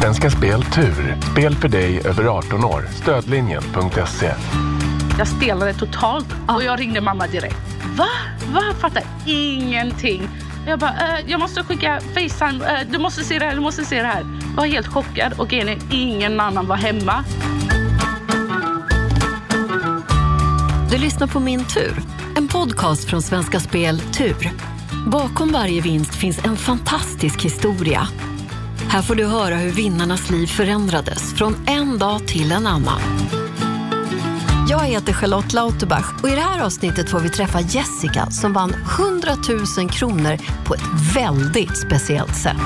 Svenska Spel Tur. Spel för dig över 18 år. Stödlinjen.se. Jag stelnade totalt och jag ringde mamma direkt. Va? Va? Jag fattar ingenting. Jag bara, eh, jag måste skicka Facetime. Eh, du måste se det här, du måste se det här. Jag var helt chockad och grejen ingen annan var hemma. Du lyssnar på Min tur, en podcast från Svenska Spel Tur. Bakom varje vinst finns en fantastisk historia. Här får du höra hur vinnarnas liv förändrades från en dag till en annan. Jag heter Charlotte Lauterbach och i det här avsnittet får vi träffa Jessica som vann 100 000 kronor på ett väldigt speciellt sätt.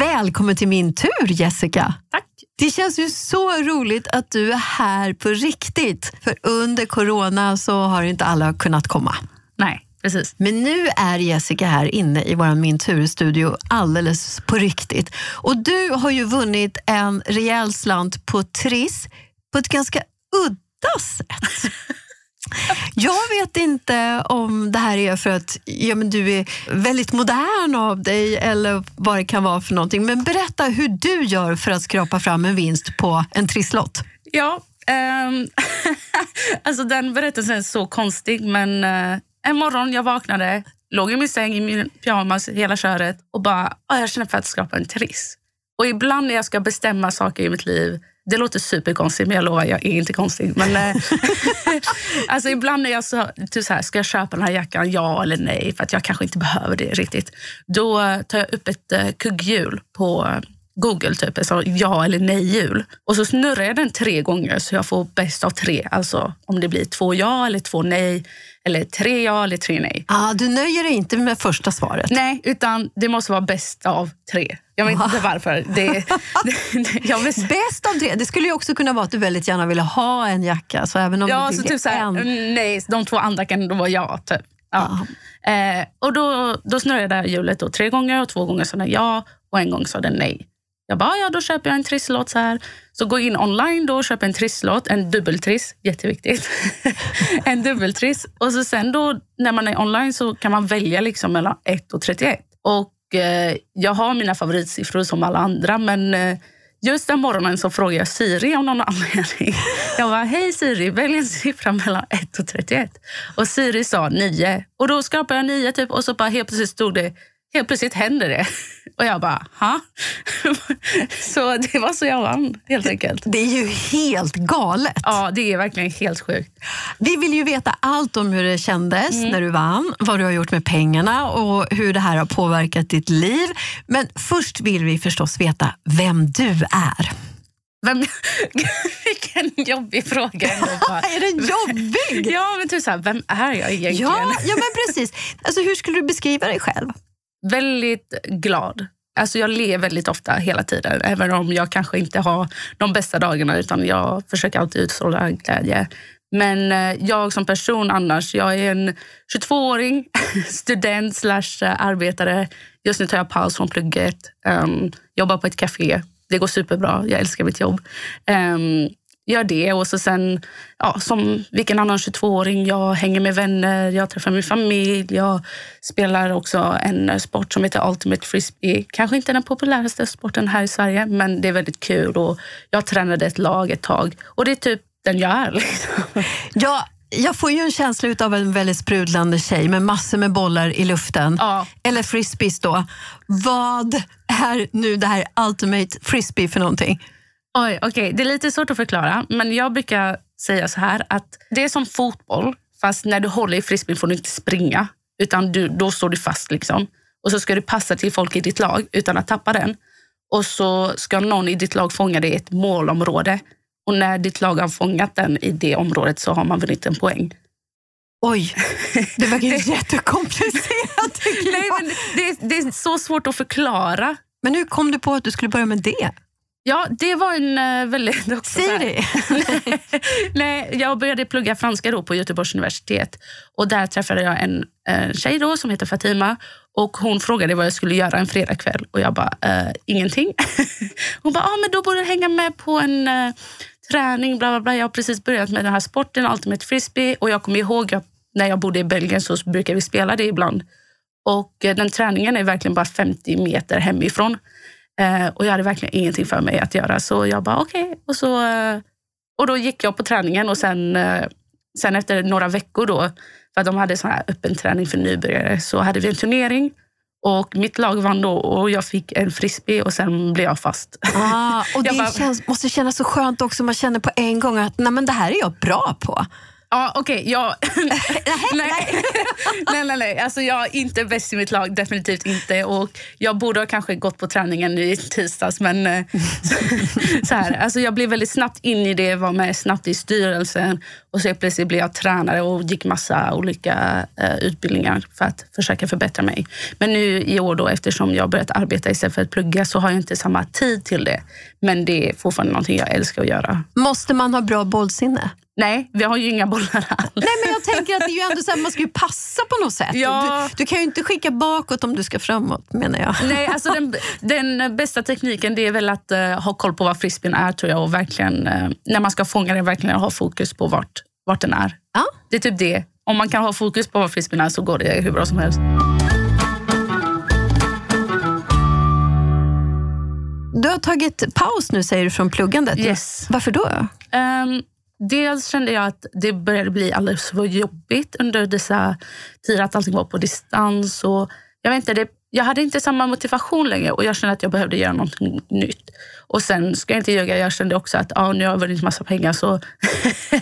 Välkommen till min tur Jessica! Tack. Det känns ju så roligt att du är här på riktigt. För under corona så har inte alla kunnat komma. Precis. Men nu är Jessica här inne i vår Min Tur-studio alldeles på riktigt. Och du har ju vunnit en rejäl slant på Triss på ett ganska udda sätt. Jag vet inte om det här är för att ja, men du är väldigt modern av dig eller vad det kan vara för någonting. Men berätta hur du gör för att skrapa fram en vinst på en trisslott. Ja, ehm, alltså den berättelsen är så konstig men eh, en morgon jag vaknade, låg i min säng i min pyjamas hela köret och bara, ah, jag känner för att skapa en triss. Och ibland när jag ska bestämma saker i mitt liv, det låter superkonstigt men jag lovar, jag är inte konstig. Men, eh, alltså ibland när jag så, typ så här, ska jag köpa den här jackan, ja eller nej, för att jag kanske inte behöver det riktigt. Då tar jag upp ett eh, kugghjul på eh, Google, typ, alltså ja eller nej-hjul. Och så snurrar jag den tre gånger så jag får bäst av tre. Alltså om det blir två ja eller två nej, eller tre ja eller tre nej. Ah, du nöjer dig inte med första svaret. Nej, utan det måste vara bäst av tre. Jag vet inte varför. Det, det, det, jag vet, Bäst av tre. Det skulle ju också kunna vara att du väldigt gärna ville ha en jacka. Så även om ja, det så typ så här, en... nej, de två andra kan då vara ja. Typ. Ja. Eh, och då, då snurrade jag hjulet då, tre gånger och två gånger sa den ja och en gång sa den nej. Jag bara, ja då köper jag en trisslott så här. Så går jag in online då och köper en trisslott, en dubbeltriss, jätteviktigt. en dubbeltriss. Och så sen då när man är online så kan man välja liksom mellan 1 och 31. Och eh, jag har mina favoritsiffror som alla andra men eh, just den morgonen så frågade jag Siri om någon anledning. Jag var hej Siri, välj en siffra mellan 1 och 31. Och Siri sa 9. Och då skapade jag 9 typ och så bara helt plötsligt stod det Helt plötsligt händer det. Och jag bara, ha? Så det var så jag vann, helt enkelt. Det är ju helt galet. Ja, det är verkligen helt sjukt. Vi vill ju veta allt om hur det kändes Mm. när du vann, vad du har gjort med pengarna och hur det här har påverkat ditt liv. Men först vill vi förstås veta vem du är. Vem, vilken jobbig fråga. Är den jobbig? Ja, men typ så här, vem är jag egentligen? Ja, ja men precis. Alltså, hur skulle du beskriva dig själv? Väldigt glad. Alltså jag ler väldigt ofta, hela tiden. Även om jag kanske inte har de bästa dagarna. Utan jag försöker alltid utstråla glädje. Men eh, jag som person annars, jag är en 22-åring, student slash eh, arbetare. Just nu tar jag paus från plugget. Um, jobbar på ett café. Det går superbra. Jag älskar mitt jobb. Um, gör det och så sen, ja, som vilken annan 22-åring, jag hänger med vänner, jag träffar min familj. Jag spelar också en sport som heter Ultimate Frisbee. Kanske inte den populäraste sporten här i Sverige, men det är väldigt kul. Och jag tränade ett lag ett tag och det är typ den jag är. Liksom. Ja, jag får ju en känsla av en väldigt sprudlande tjej med massor med bollar i luften. Ja. Eller frisbees då. Vad är nu det här ultimate frisbee för någonting? Oj, okej. Det är lite svårt att förklara, men jag brukar säga så här att det är som fotboll, fast när du håller i frisbeen får du inte springa, utan du, då står du fast. liksom. Och så ska du passa till folk i ditt lag utan att tappa den. Och så ska någon i ditt lag fånga det i ett målområde. Och när ditt lag har fångat den i det området så har man vunnit en poäng. Oj, det verkar jättekomplicerat tycker Nej, men det, det är så svårt att förklara. Men hur kom du på att du skulle börja med det? Ja, det var en uh, väldigt... också Siri? Nej, jag började plugga franska då på Göteborgs universitet. Och Där träffade jag en eh, tjej då, som heter Fatima. Och Hon frågade vad jag skulle göra en fredagkväll. Och jag bara, eh, ingenting. Hon bara, ah, men då borde du hänga med på en eh, träning. Bla, bla, bla. Jag har precis börjat med den här sporten, Ultimate Frisbee. Och jag kommer ihåg att när jag bodde i Belgien så brukade vi spela det ibland. Och eh, den träningen är verkligen bara 50 meter hemifrån. Eh, och jag hade verkligen ingenting för mig att göra. Så jag bara okej. Okay. Och, så, eh, och då gick jag på träningen och sen, eh, sen efter några veckor då, för att de hade sån här öppen träning för nybörjare, så hade vi en turnering. Och mitt lag vann då och jag fick en frisbee och sen blev jag fast. Ah, och det bara, känns, måste kännas så skönt också. Man känner på en gång att nej, men det här är jag bra på. Ja, okej. Okay, jag... nej. nej, nej, nej. Alltså, jag är inte bäst i mitt lag, definitivt inte. Och jag borde ha kanske gått på träningen i tisdags, men eh, så här, alltså, jag blev väldigt snabbt in i det, var med snabbt i styrelsen och så plötsligt blev jag tränare och gick massa olika uh, utbildningar för att försöka förbättra mig. Men nu i år, då, eftersom jag börjat arbeta istället för att plugga, så har jag inte samma tid till det. Men det är fortfarande någonting jag älskar att göra. Måste man ha bra bollsinne? Nej, vi har ju inga bollar alls. Nej, men jag tänker att det är ju ändå så här, man ska ju passa på något sätt. Ja. Du, du, kan ju inte skicka bakåt om du ska framåt menar jag. Nej, alltså den, den bästa tekniken det är väl att uh, ha koll på vad frisbeen är tror jag och verkligen, uh, när man ska fånga den, verkligen ha fokus på vart, vart den är. Ja. Det är typ det. Om man kan ha fokus på vad frisbeen är så går det hur bra som helst. Du har tagit paus nu säger du från pluggandet. Yes. Varför då? Um, dels kände jag att det började bli alldeles för jobbigt under dessa tider, att allting var på distans. Och jag, vet inte, det, jag hade inte samma motivation längre och jag kände att jag behövde göra någonting nytt. Och sen ska jag inte ljuga, jag kände också att ah, nu har jag vunnit massa pengar så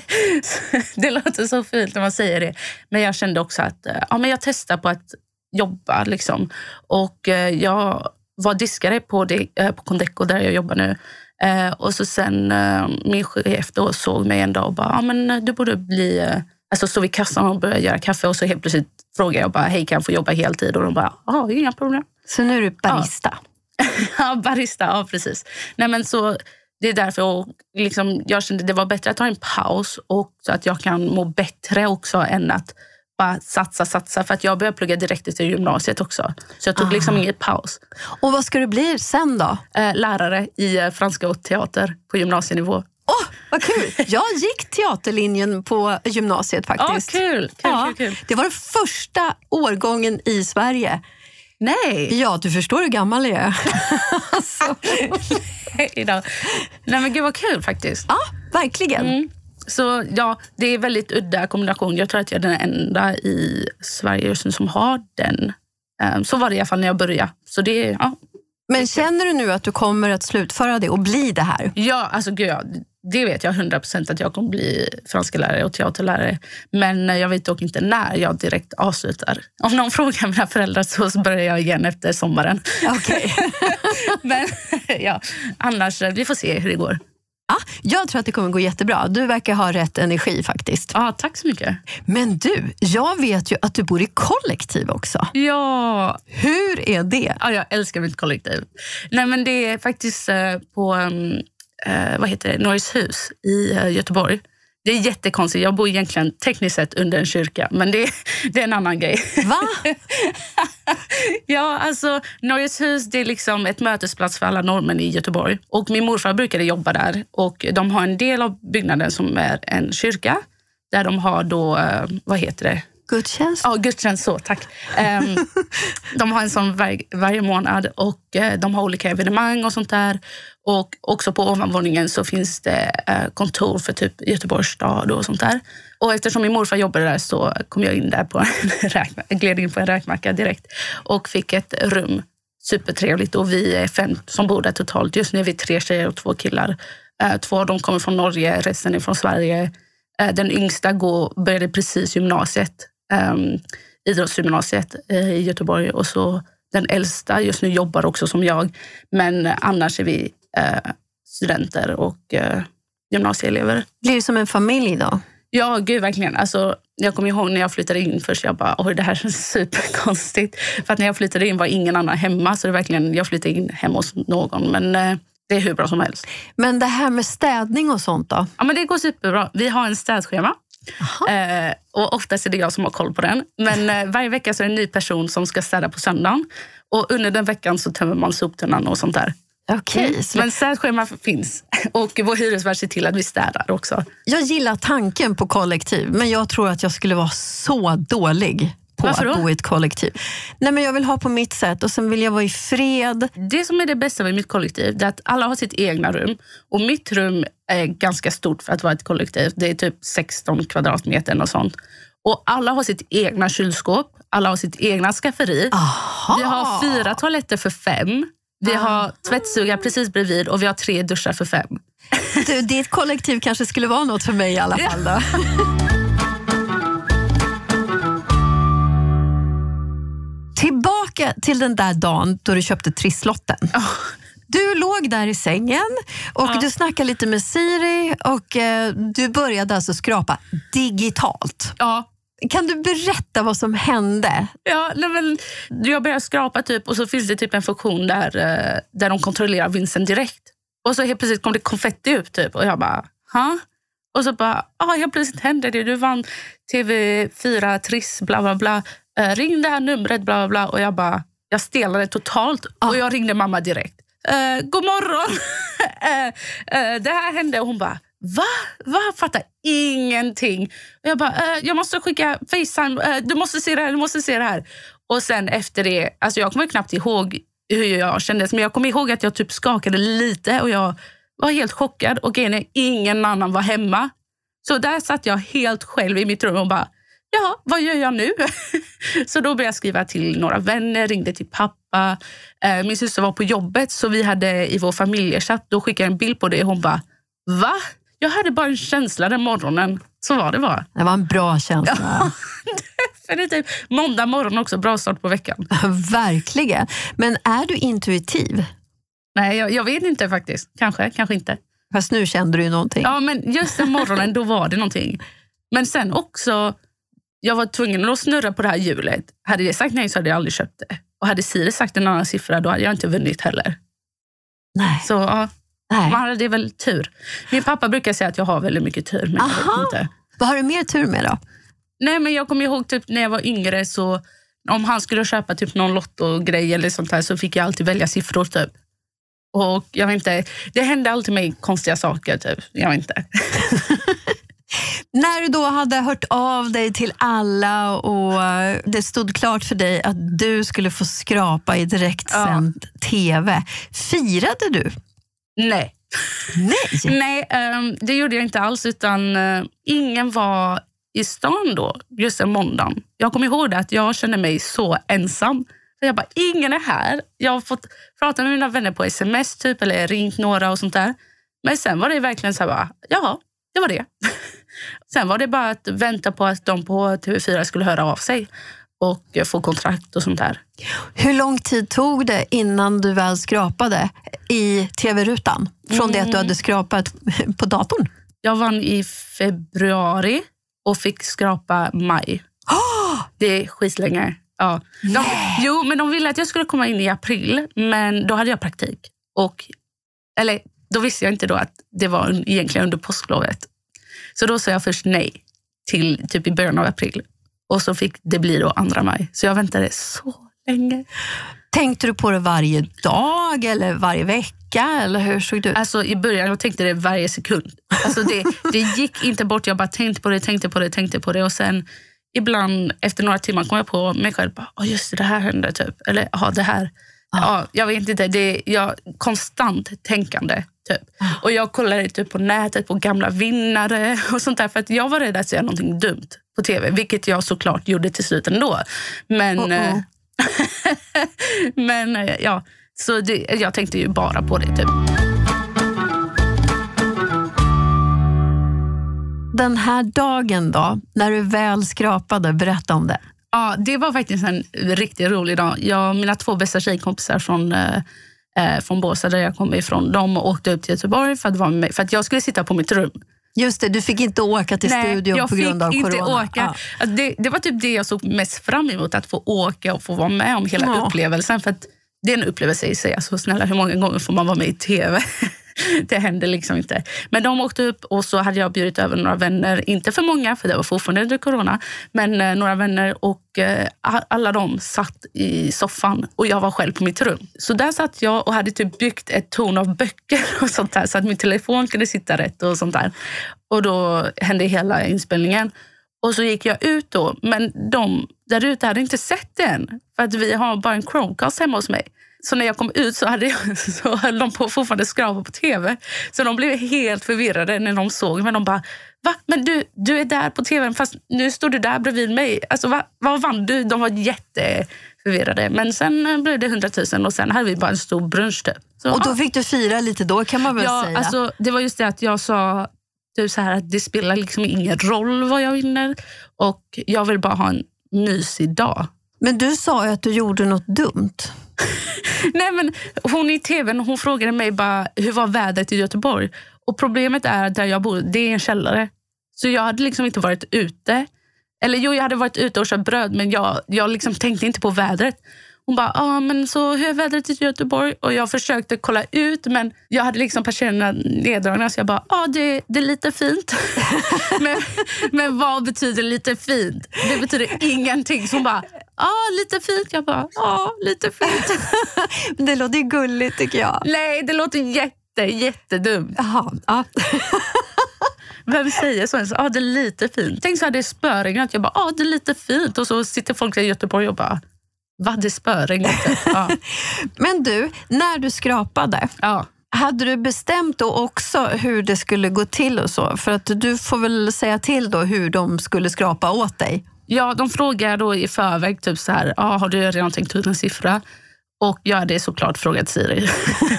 det låter så fult när man säger det. Men jag kände också att ah, men jag testar på att jobba. Liksom. Och eh, jag var diskare på, det, eh, på Condeco där jag jobbar nu. Eh, och så sen eh, min chef då såg mig en dag och bara, ah, men eh, du borde bli... Eh, alltså stå vid kassan och börja göra kaffe och så helt plötsligt frågade jag bara, hej kan jag få jobba heltid? Och de bara, ja inga problem. Så nu är du barista? Ja, ja barista, ja precis. Nej, men så, det är därför och liksom, jag kände det var bättre att ta en paus och så att jag kan må bättre också än att bara satsa, satsa. För att jag började plugga direkt efter gymnasiet också. Så jag tog Aha. liksom ingen paus. Och vad ska du bli sen då? Eh, lärare i eh, franska och teater på gymnasienivå. Åh, oh, vad kul! Jag gick teaterlinjen på gymnasiet faktiskt. Oh, kul, kul, ja, kul, kul. Det var den första årgången i Sverige. Nej! Ja, du förstår hur gammal jag är. alltså. Nej, Nej men gud vad kul faktiskt. Ja, verkligen. Mm. Så ja, det är väldigt udda kombination. Jag tror att jag är den enda i Sverige just nu som har den. Ehm, så var det i alla fall när jag började. Så det, ja. Men känner du nu att du kommer att slutföra det och bli det här? Ja, alltså gud, ja, det vet jag 100 procent att jag kommer bli franska lärare och teaterlärare. Men jag vet dock inte när jag direkt avslutar. Om någon frågar mina föräldrar så börjar jag igen efter sommaren. Okay. Men ja, annars, vi får se hur det går. Ja, jag tror att det kommer gå jättebra. Du verkar ha rätt energi faktiskt. Ja, tack så mycket. Men du, jag vet ju att du bor i kollektiv också. Ja. Hur är det? Ja, jag älskar mitt kollektiv. Nej, men det är faktiskt eh, på eh, vad heter det? Norris hus i eh, Göteborg. Det är jättekonstigt. Jag bor egentligen tekniskt sett under en kyrka, men det, det är en annan grej. Va? ja, alltså Norges hus det är liksom ett mötesplats för alla norrmän i Göteborg. Och Min morfar brukade jobba där. Och De har en del av byggnaden som är en kyrka, där de har då, eh, vad heter det? Gudstjänst? Ja, gudstjänst. Så, tack. Um, de har en sån var, varje månad och uh, de har olika evenemang och sånt där. Och också på ovanvåningen så finns det uh, kontor för typ Göteborgs stad och sånt där. Och eftersom min morfar jobbade där så kom jag in där på en gled in på en räkmacka direkt och fick ett rum. Supertrevligt och vi är fem som bor där totalt. Just nu är vi tre tjejer och två killar. Uh, två av dem kommer från Norge, resten är från Sverige. Den yngsta går, började precis gymnasiet um, idrottsgymnasiet i Göteborg. Och så den äldsta just nu jobbar också som jag. Men annars är vi uh, studenter och uh, gymnasieelever. Blir det som en familj då? Ja, gud verkligen. Alltså, jag kommer ihåg när jag flyttade in först. Jag bara, oj det här känns superkonstigt. För att när jag flyttade in var ingen annan hemma. Så det verkligen, jag flyttade in hemma hos någon. Men det är hur bra som helst. Men det här med städning och sånt då? Ja, men det går superbra. Vi har en städschema. Eh, och oftast är det jag som har koll på den. Men eh, varje vecka så är det en ny person som ska städa på söndagen. Och under den veckan så tömmer man soptunnan och sånt där. Okay, mm. Men städschema finns. Och vår hyresvärd ser till att vi städar också. Jag gillar tanken på kollektiv, men jag tror att jag skulle vara så dålig på Varför att då? bo i ett kollektiv. Nej, men jag vill ha på mitt sätt och sen vill jag vara i fred. Det som är det bästa med mitt kollektiv det är att alla har sitt egna rum. Och mitt rum är ganska stort för att vara ett kollektiv. Det är typ 16 kvadratmeter och sånt. Och alla har sitt egna kylskåp, alla har sitt egna skafferi. Aha. Vi har fyra toaletter för fem. Vi har tvättstuga precis bredvid och vi har tre duschar för fem. Du, ditt kollektiv kanske skulle vara något för mig i alla fall. Då. Tillbaka till den där dagen då du köpte trisslotten. Du låg där i sängen och Ja. du snackade lite med Siri och eh, du började alltså skrapa digitalt. Ja, Kan du berätta vad som hände? Ja, men, jag började skrapa typ och så finns det typ en funktion där, eh, där de kontrollerar vinsten direkt. Och så helt plötsligt kom det konfetti ut typ och jag bara, ha? Och så bara, ah, helt plötsligt hände det. Du vann TV4 Triss, bla bla bla. Eh, ring det här numret, bla bla bla. Och jag bara, jag stelade totalt och jag ringde mamma direkt. Eh, god morgon! eh, eh, det här hände och hon bara, va? Va? Fattar ingenting. Och jag bara, eh, jag måste skicka Facetime. Eh, du måste se det här, du måste se det här. Och sen efter det, alltså jag kommer knappt ihåg hur jag kändes, men jag kommer ihåg att jag typ skakade lite och jag var helt chockad. Och ingen annan var hemma. Så där satt jag helt själv i mitt rum och bara, ja, vad gör jag nu? så då började jag skriva till några vänner, ringde till pappa. Eh, Min syster var på jobbet, så vi hade i vår familjechatt, då skickade jag en bild på det hon bara, va? Jag hade bara en känsla den morgonen. Så var det bara. Det var en bra känsla. Definitivt. Måndag morgon också, bra start på veckan. Verkligen. Men är du intuitiv? Nej, jag, jag vet inte faktiskt. Kanske, kanske inte. Fast nu kände du ju någonting. Ja, men just den morgonen, då var det någonting. Men sen också, jag var tvungen att snurra på det här hjulet. Hade det sagt nej så hade jag aldrig köpt det. Och hade Siri sagt en annan siffra, då hade jag inte vunnit heller. Nej. Så ja, Nej. man hade väl tur. Min pappa brukar säga att jag har väldigt mycket tur, men Aha. inte. Vad har du mer tur med då? Nej, men jag kommer ihåg typ när jag var yngre, så om han skulle köpa typ någon lottogrej eller sånt här så fick jag alltid välja siffror. typ. Och jag vet inte, Det hände alltid mig konstiga saker. Typ. Jag vet inte. När du då hade hört av dig till alla och eh, det stod klart för dig att du skulle få skrapa i direktsänd TV. Firade du? Nej. Nej! Nej, ehm, det gjorde jag inte alls. utan eh, Ingen var i stan då, just den måndagen. Jag kommer ihåg det, att jag kände mig så ensam. Jag bara, ingen är här. Jag har fått prata med mina vänner på sms typ, eller ringt några och sånt där. Men sen var det verkligen så här, bara, jaha, det var det. sen var det bara att vänta på att de på TV4 skulle höra av sig och få kontrakt och sånt där. Hur lång tid tog det innan du väl skrapade i TV-rutan? Från det att du hade skrapat på datorn? Jag vann i februari och fick skrapa maj. Det är skitlänge. Ja. De, jo, men de ville att jag skulle komma in i april, men då hade jag praktik. Och, eller då visste jag inte då att det var egentligen under påsklovet. Så då sa jag först nej till typ i början av april. Och så fick det bli då andra maj. Så jag väntade så länge. Tänkte du på det varje dag eller varje vecka? Eller hur såg det ut? Alltså i början jag tänkte det varje sekund. Alltså det, det gick inte bort. Jag bara tänkte på det, tänkte på det, tänkte på det. Och sen ibland efter några timmar kom jag på mig själv. Bara, oh, just det, det här hände. Typ. Eller ja, det här. Ja, jag vet inte. Det är jag, konstant tänkande. Typ. Och Jag kollade typ på nätet på gamla vinnare och sånt där. För att jag var rädd att säga någonting dumt på tv. Vilket jag såklart gjorde till slut ändå. Men, Oh, oh. eh, men eh, ja, så det, jag tänkte ju bara på det. Typ. Den här dagen då, när du väl skrapade, berätta om det. Ja, det var faktiskt en riktigt rolig dag. Jag, mina två bästa tjejkompisar från, eh, från Båstad, där jag kommer ifrån, de åkte upp till Göteborg för att vara med. För att jag skulle sitta på mitt rum. Just det, du fick inte åka till studion jag på grund fick av inte corona. åka. Ja. Alltså, det, det var typ det jag såg mest fram emot, att få åka och få vara med om hela Ja. upplevelsen. För att det är en upplevelse i sig. Alltså, snälla, hur många gånger får man vara med i tv? det händer liksom inte. Men de åkte upp och så hade jag bjudit över några vänner. Inte för många, för det var fortfarande under corona. Men eh, några vänner och eh, alla de satt i soffan och jag var själv på mitt rum. Så där satt jag och hade typ byggt ett torn av böcker och sånt där så att min telefon kunde sitta rätt och sånt där. Och då hände hela inspelningen. Och så gick jag ut då, men de där ute hade inte sett det än. För att vi har bara en Chromecast hemma hos mig. Så när jag kom ut så, hade jag, så höll de på fortfarande skrapa på tv. Så de blev helt förvirrade när de såg mig. De bara, va? Men du, du är där på tv fast nu står du där bredvid mig. Alltså, va? Vad vann du? De var jätteförvirrade. Men sen eh, blev det 100 000 och sen hade vi bara en stor brunch. Typ. Så, och då fick du fira lite då kan man väl ja, säga? Alltså, det var just det att jag sa typ så här, att det spelar liksom ingen roll vad jag vinner. Och jag vill bara ha en mysig dag. Men du sa ju att du gjorde något dumt. Nej, men hon i tvn hon frågade mig bara hur var vädret i Göteborg. Och Problemet är att där jag bor, det är en källare. Så jag hade liksom inte varit ute. Eller jo, jag hade varit ute och köpt bröd men jag, jag liksom tänkte inte på vädret. Hon bara, ah, men så hur är vädret i Göteborg? Och jag försökte kolla ut men jag hade liksom persiennerna neddragna så jag bara, ah, det, det är lite fint. men, men vad betyder lite fint? Det betyder ingenting. Så hon bara, ah, lite fint. Jag bara, ja, ah, lite fint. det låter ju gulligt tycker jag. Nej, det låter jätte, jättedumt. Jaha, ja. Vem säger så ens? Ah, det är lite fint. Tänk så här, det spöregnat. Jag bara, ah, det är lite fint. Och så sitter folk i Göteborg och bara, Va, det spöregnade? Ja. Men du, när du skrapade, ja. hade du bestämt då också hur det skulle gå till och så? För att du får väl säga till då hur de skulle skrapa åt dig? Ja, de frågar då i förväg, typ så här, ah, har du redan tänkt ut en siffra? Och jag hade såklart frågat Siri.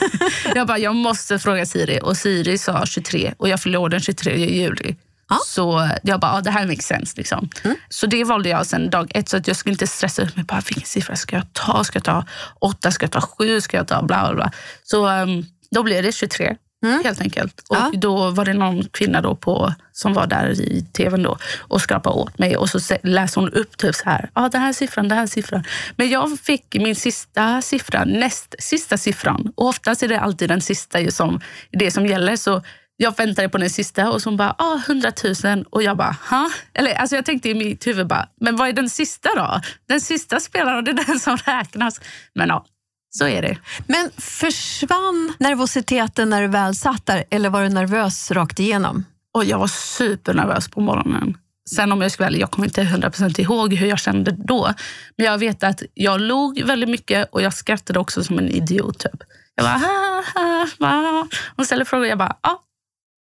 jag bara, jag måste fråga Siri. Och Siri sa 23 och jag fyllde den 23 juli. Ja. Så jag bara, ah, det här makes sense. Liksom. Mm. Så det valde jag sen dag ett. Så att jag skulle inte stressa ut mig. Bara, vilken siffra ska jag ta? Ska jag ta åtta? Ska jag ta sju? Ska jag ta bla bla bla? Så um, då blev det 23. Mm. Helt enkelt. Och ja. Då var det någon kvinna då på, som var där i tvn då, och skrapade åt mig. Och så läste hon upp typ så här, ah, den här siffran, den här siffran. Men jag fick min sista siffra, näst sista siffran. Och oftast är det alltid den sista som, det som gäller. Så jag väntade på den sista och så hon bara, ah, 100 000. Och jag bara, ha? Eller alltså jag tänkte i mitt huvud bara, men vad är den sista då? Den sista spelaren, det är den som räknas. Men ja, så är det. Men försvann nervositeten när du väl satt där eller var du nervös rakt igenom? Och jag var supernervös på morgonen. Sen om jag ska välja, jag kommer inte 100% ihåg hur jag kände då. Men jag vet att jag log väldigt mycket och jag skrattade också som en idiot. Typ. Jag bara, ha, ha, ha. Hon ställde frågor och jag bara, ja,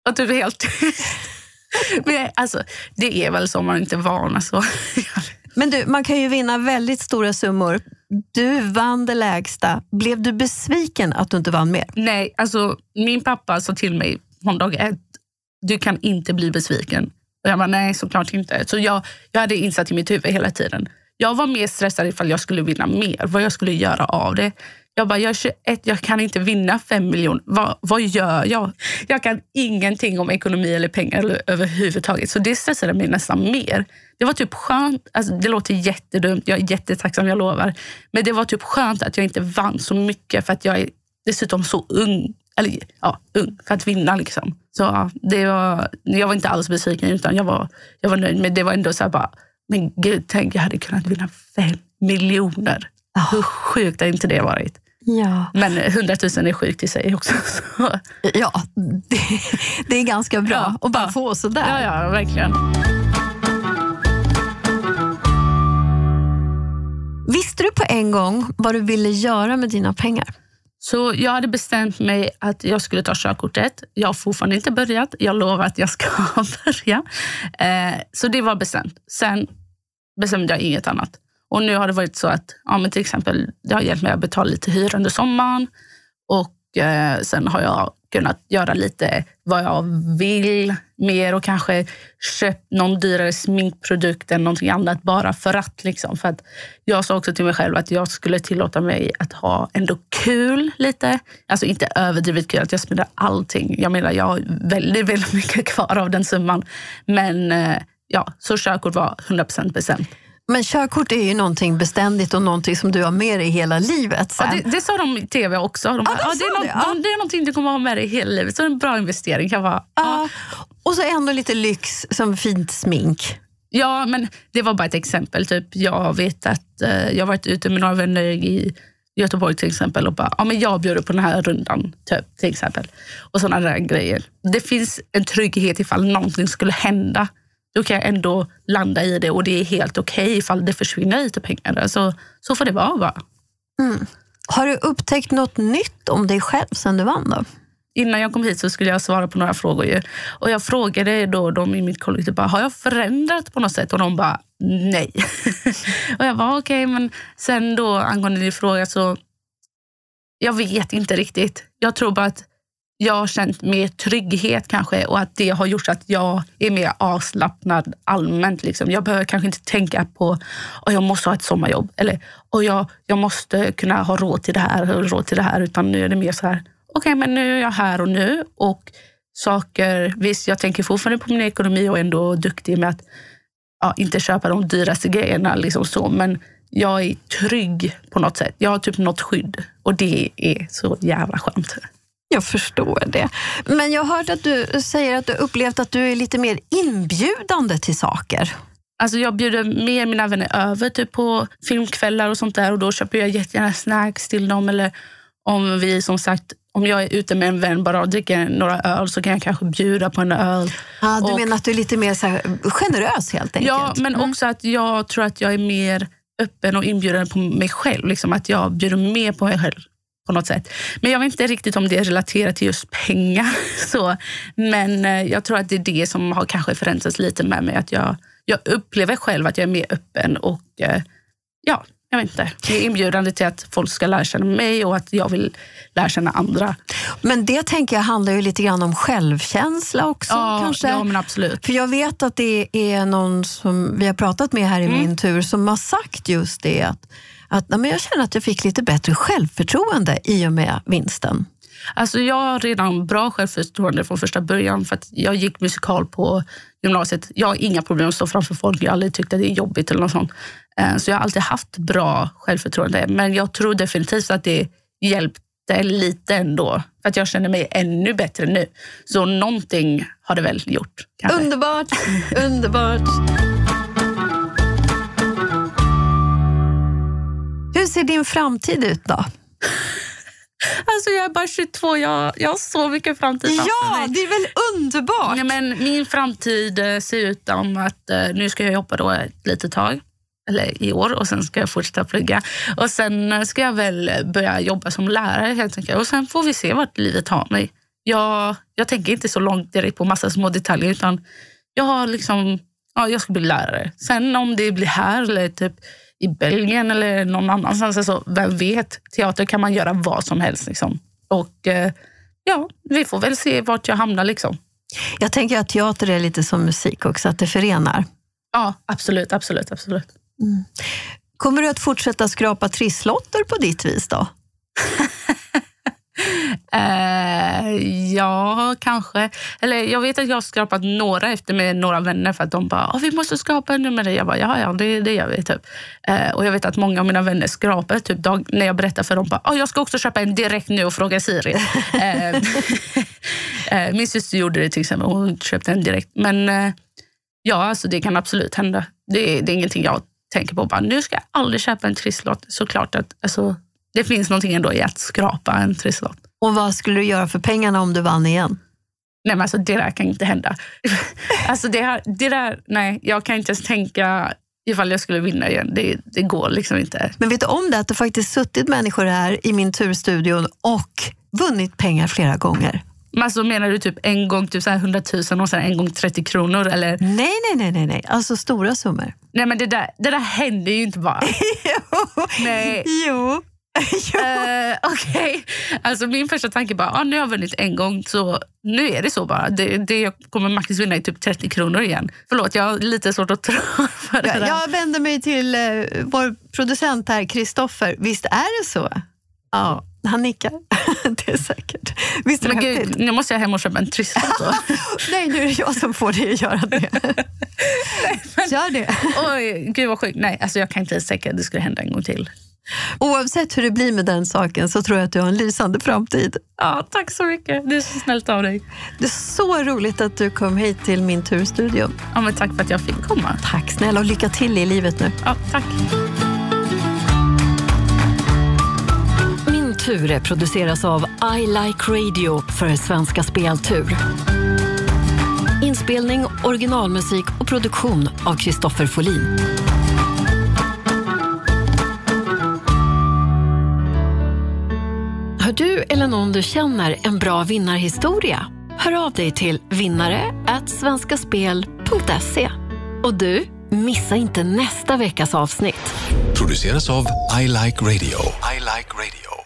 och typ helt tyst. Men alltså, det är väl så, man inte är van. Alltså. Men du, man kan ju vinna väldigt stora summor. Du vann det lägsta. Blev du besviken att du inte vann mer? Nej, alltså min pappa sa till mig från dag ett, du kan inte bli besviken. Och jag bara, nej såklart inte. Så jag, jag hade insatt i mitt huvud hela tiden. Jag var mer stressad ifall jag skulle vinna mer, vad jag skulle göra av det. Jag bara, jag är 21, jag kan inte vinna 5 miljoner. Vad, vad gör jag? Jag kan ingenting om ekonomi eller pengar överhuvudtaget. Så det stressade mig nästan mer. Det var typ skönt. Alltså, det låter jättedumt, jag är jättetacksam, jag lovar. Men det var typ skönt att jag inte vann så mycket för att jag är dessutom så ung. Eller ja, ung för att vinna. Liksom. Så det var, jag var inte alls besviken utan jag var, jag var nöjd. Men det var ändå så här bara, men gud, tänk jag hade kunnat vinna fem miljoner. Hur sjukt har inte det varit? Ja. Men 100 000 är sjukt i sig också. Så. Ja, det, det, är ganska bra ja, att bara ja. få sådär. Ja, ja, verkligen. Visste du på en gång vad du ville göra med dina pengar? Så jag hade bestämt mig att jag skulle ta körkortet. Jag har fortfarande inte börjat. Jag lovar att jag ska börja. Eh, så det var bestämt. Sen bestämde jag inget annat. Och nu har det varit så att ja, men till exempel, det har hjälpt mig att betala lite hyra under sommaren. Och eh, sen har jag kunnat göra lite vad jag vill mer och kanske köpt någon dyrare sminkprodukt än någonting annat bara för att. Liksom. För att jag sa också till mig själv att jag skulle tillåta mig att ha ändå kul lite. Alltså inte överdrivet kul, att jag spenderar allting. Jag menar, jag har väldigt, väldigt mycket kvar av den summan. Men eh, ja, så körkort var 100 bestämt. Men körkort är ju någonting beständigt och någonting som du har med dig hela livet sen. Ja, det, det sa de i tv också. De bara, ja, det, är det, någon, det är någonting du kommer ha med dig hela livet. Så det är en bra investering. Kan vara, ja. Och så ändå lite lyx som fint smink. Ja, men det var bara ett exempel. Typ, jag vet att eh, jag varit ute med några vänner i Göteborg till exempel och bara, ja men jag bjuder på den här rundan. Typ, till exempel. Och sådana där grejer. Det finns en trygghet ifall någonting skulle hända då kan jag ändå landa i det och det är helt okej okay ifall det försvinner lite pengar. Alltså, så får det vara bara. Mm. Har du upptäckt något nytt om dig själv sen du vann? Då? Innan jag kom hit så skulle jag svara på några frågor. Ju. Och Jag frågade då dem i mitt kollektiv, bara, har jag förändrats på något sätt? Och de bara, nej. och jag var okej, okay, men sen då angående din fråga så, jag vet inte riktigt. Jag tror bara att jag har känt mer trygghet kanske och att det har gjort att jag är mer avslappnad allmänt. Liksom. Jag behöver kanske inte tänka på att jag måste ha ett sommarjobb eller och jag, jag måste kunna ha råd till det här och råd till det här. Utan nu är det mer så här, okej okay, men nu är jag här och nu och saker, visst jag tänker fortfarande på min ekonomi och är ändå duktig med att ja, inte köpa de dyraste grejerna. Liksom så, men jag är trygg på något sätt. Jag har typ något skydd och det är så jävla skönt. Jag förstår det. Men jag hört att du säger att du upplevt att du är lite mer inbjudande till saker. Alltså jag bjuder mer mina vänner över typ på filmkvällar och sånt där och då köper jag jättegärna snacks till dem. Eller om vi som sagt om jag är ute med en vän bara och dricker några öl så kan jag kanske bjuda på en öl. Ah, du och, menar att du är lite mer så generös helt enkelt? Ja, men mm. också att jag tror att jag är mer öppen och inbjudande på mig själv. Liksom att jag bjuder mer på mig själv på något sätt. Men jag vet inte riktigt om det är relaterat till just pengar. Så, men eh, jag tror att det är det som har kanske förändrats lite med mig. Att jag, jag upplever själv att jag är mer öppen och eh, ja, jag vet inte. Det är inbjudande till att folk ska lära känna mig och att jag vill lära känna andra. Men det tänker jag handlar ju lite grann om självkänsla också. Ja, kanske. ja men absolut. För jag vet att det är någon som vi har pratat med här i mm. min tur som har sagt just det. Att att men jag känner att jag fick lite bättre självförtroende i och med vinsten. Alltså jag har redan bra självförtroende från första början för att jag gick musikal på gymnasiet. Jag har inga problem att stå framför folk. Jag har aldrig tyckt att det är jobbigt eller något sånt. Eh, så jag har alltid haft bra självförtroende. Men jag tror definitivt att det hjälpte lite ändå. För att jag känner mig ännu bättre nu. Så någonting har det väl gjort. Kanske. Underbart! Underbart! Ser din framtid ut då? Alltså jag är bara 22, jag, jag har så mycket framtid Ja, det är väl underbart? Ja, men min framtid eh, ser ut som att uh, nu ska jag jobba då ett litet tag, eller i år, och sen ska jag fortsätta plugga. Och sen eh, ska jag väl börja jobba som lärare helt enkelt. Och sen får vi se vart livet tar mig. Jag, jag tänker inte så långt direkt på massa små detaljer, utan jag har liksom, ja, jag ska bli lärare. Sen om det blir här eller typ i Belgien eller någon annanstans. Alltså, vem vet? Teater kan man göra vad som helst. Liksom. Och eh, ja, vi får väl se vart jag hamnar. Liksom. Jag tänker att teater är lite som musik också, att det förenar. Ja, absolut. absolut, absolut. Mm. Kommer du att fortsätta skrapa trisslotter på ditt vis då? Uh, ja, kanske. Eller jag vet att jag har skrapat några efter med några vänner för att de bara, vi måste skapa en med dig. Jag bara, ja, ja, det, det gör vi. Typ. Uh, och jag vet att många av mina vänner skrapar typ dag, när jag berättar för dem, bara, jag ska också köpa en direkt nu och fråga Siri. uh, min syster gjorde det till exempel, hon köpte en direkt. Men ja, alltså, det kan absolut hända. Det, det är ingenting jag tänker på. Bara, nu ska jag aldrig köpa en trisslott. Såklart att alltså, det finns någonting ändå i att skrapa en trisslott. Och vad skulle du göra för pengarna om du vann igen? Nej men alltså det där kan inte hända. alltså det, här, det där, nej jag kan inte ens tänka ifall jag skulle vinna igen. Det, det går liksom inte. Men vet du om det att det faktiskt suttit människor här i min turstudion och vunnit pengar flera gånger? Men alltså, menar du typ en gång typ så här 100 000 och sen en gång 30 kronor? Eller? Nej, nej, nej, nej, alltså stora summor. Nej men det där, det där händer ju inte bara. jo. Nej. jo. uh, Okej, okay. alltså min första tanke bara, ah, nu har jag vunnit en gång så nu är det så bara. Det, det jag kommer max vinna i typ 30 kronor igen. Förlåt, jag har lite svårt att tro på det. Jag vänder mig till uh, vår producent här, Kristoffer. Visst är det så? Ja, han nickar. det är säkert. Visst är Men gud, nu måste jag hem och köpa en trisslott. Nej, nu är det jag som får dig att göra det. Nej, men, Gör det. Oj, gud vad sjukt. Nej, alltså jag kan inte ens tänka att det skulle hända en gång till. Oavsett hur det blir med den saken så tror jag att du har en lysande framtid. Ja, tack så mycket. Det är så snällt av dig. Det är så roligt att du kom hit till min turstudio. Ja, men tack för att jag fick komma. Tack snälla och lycka till i livet nu. Ja, tack. Min tur produceras av I Like Radio för Svenska Speltur Inspelning, originalmusik och produktion av Kristoffer Folin. Du eller någon du känner en bra vinnarhistoria? Hör av dig till vinnare svenskaspel.se. Och du, missa inte nästa veckas avsnitt. Produceras av I Like Radio. I like radio.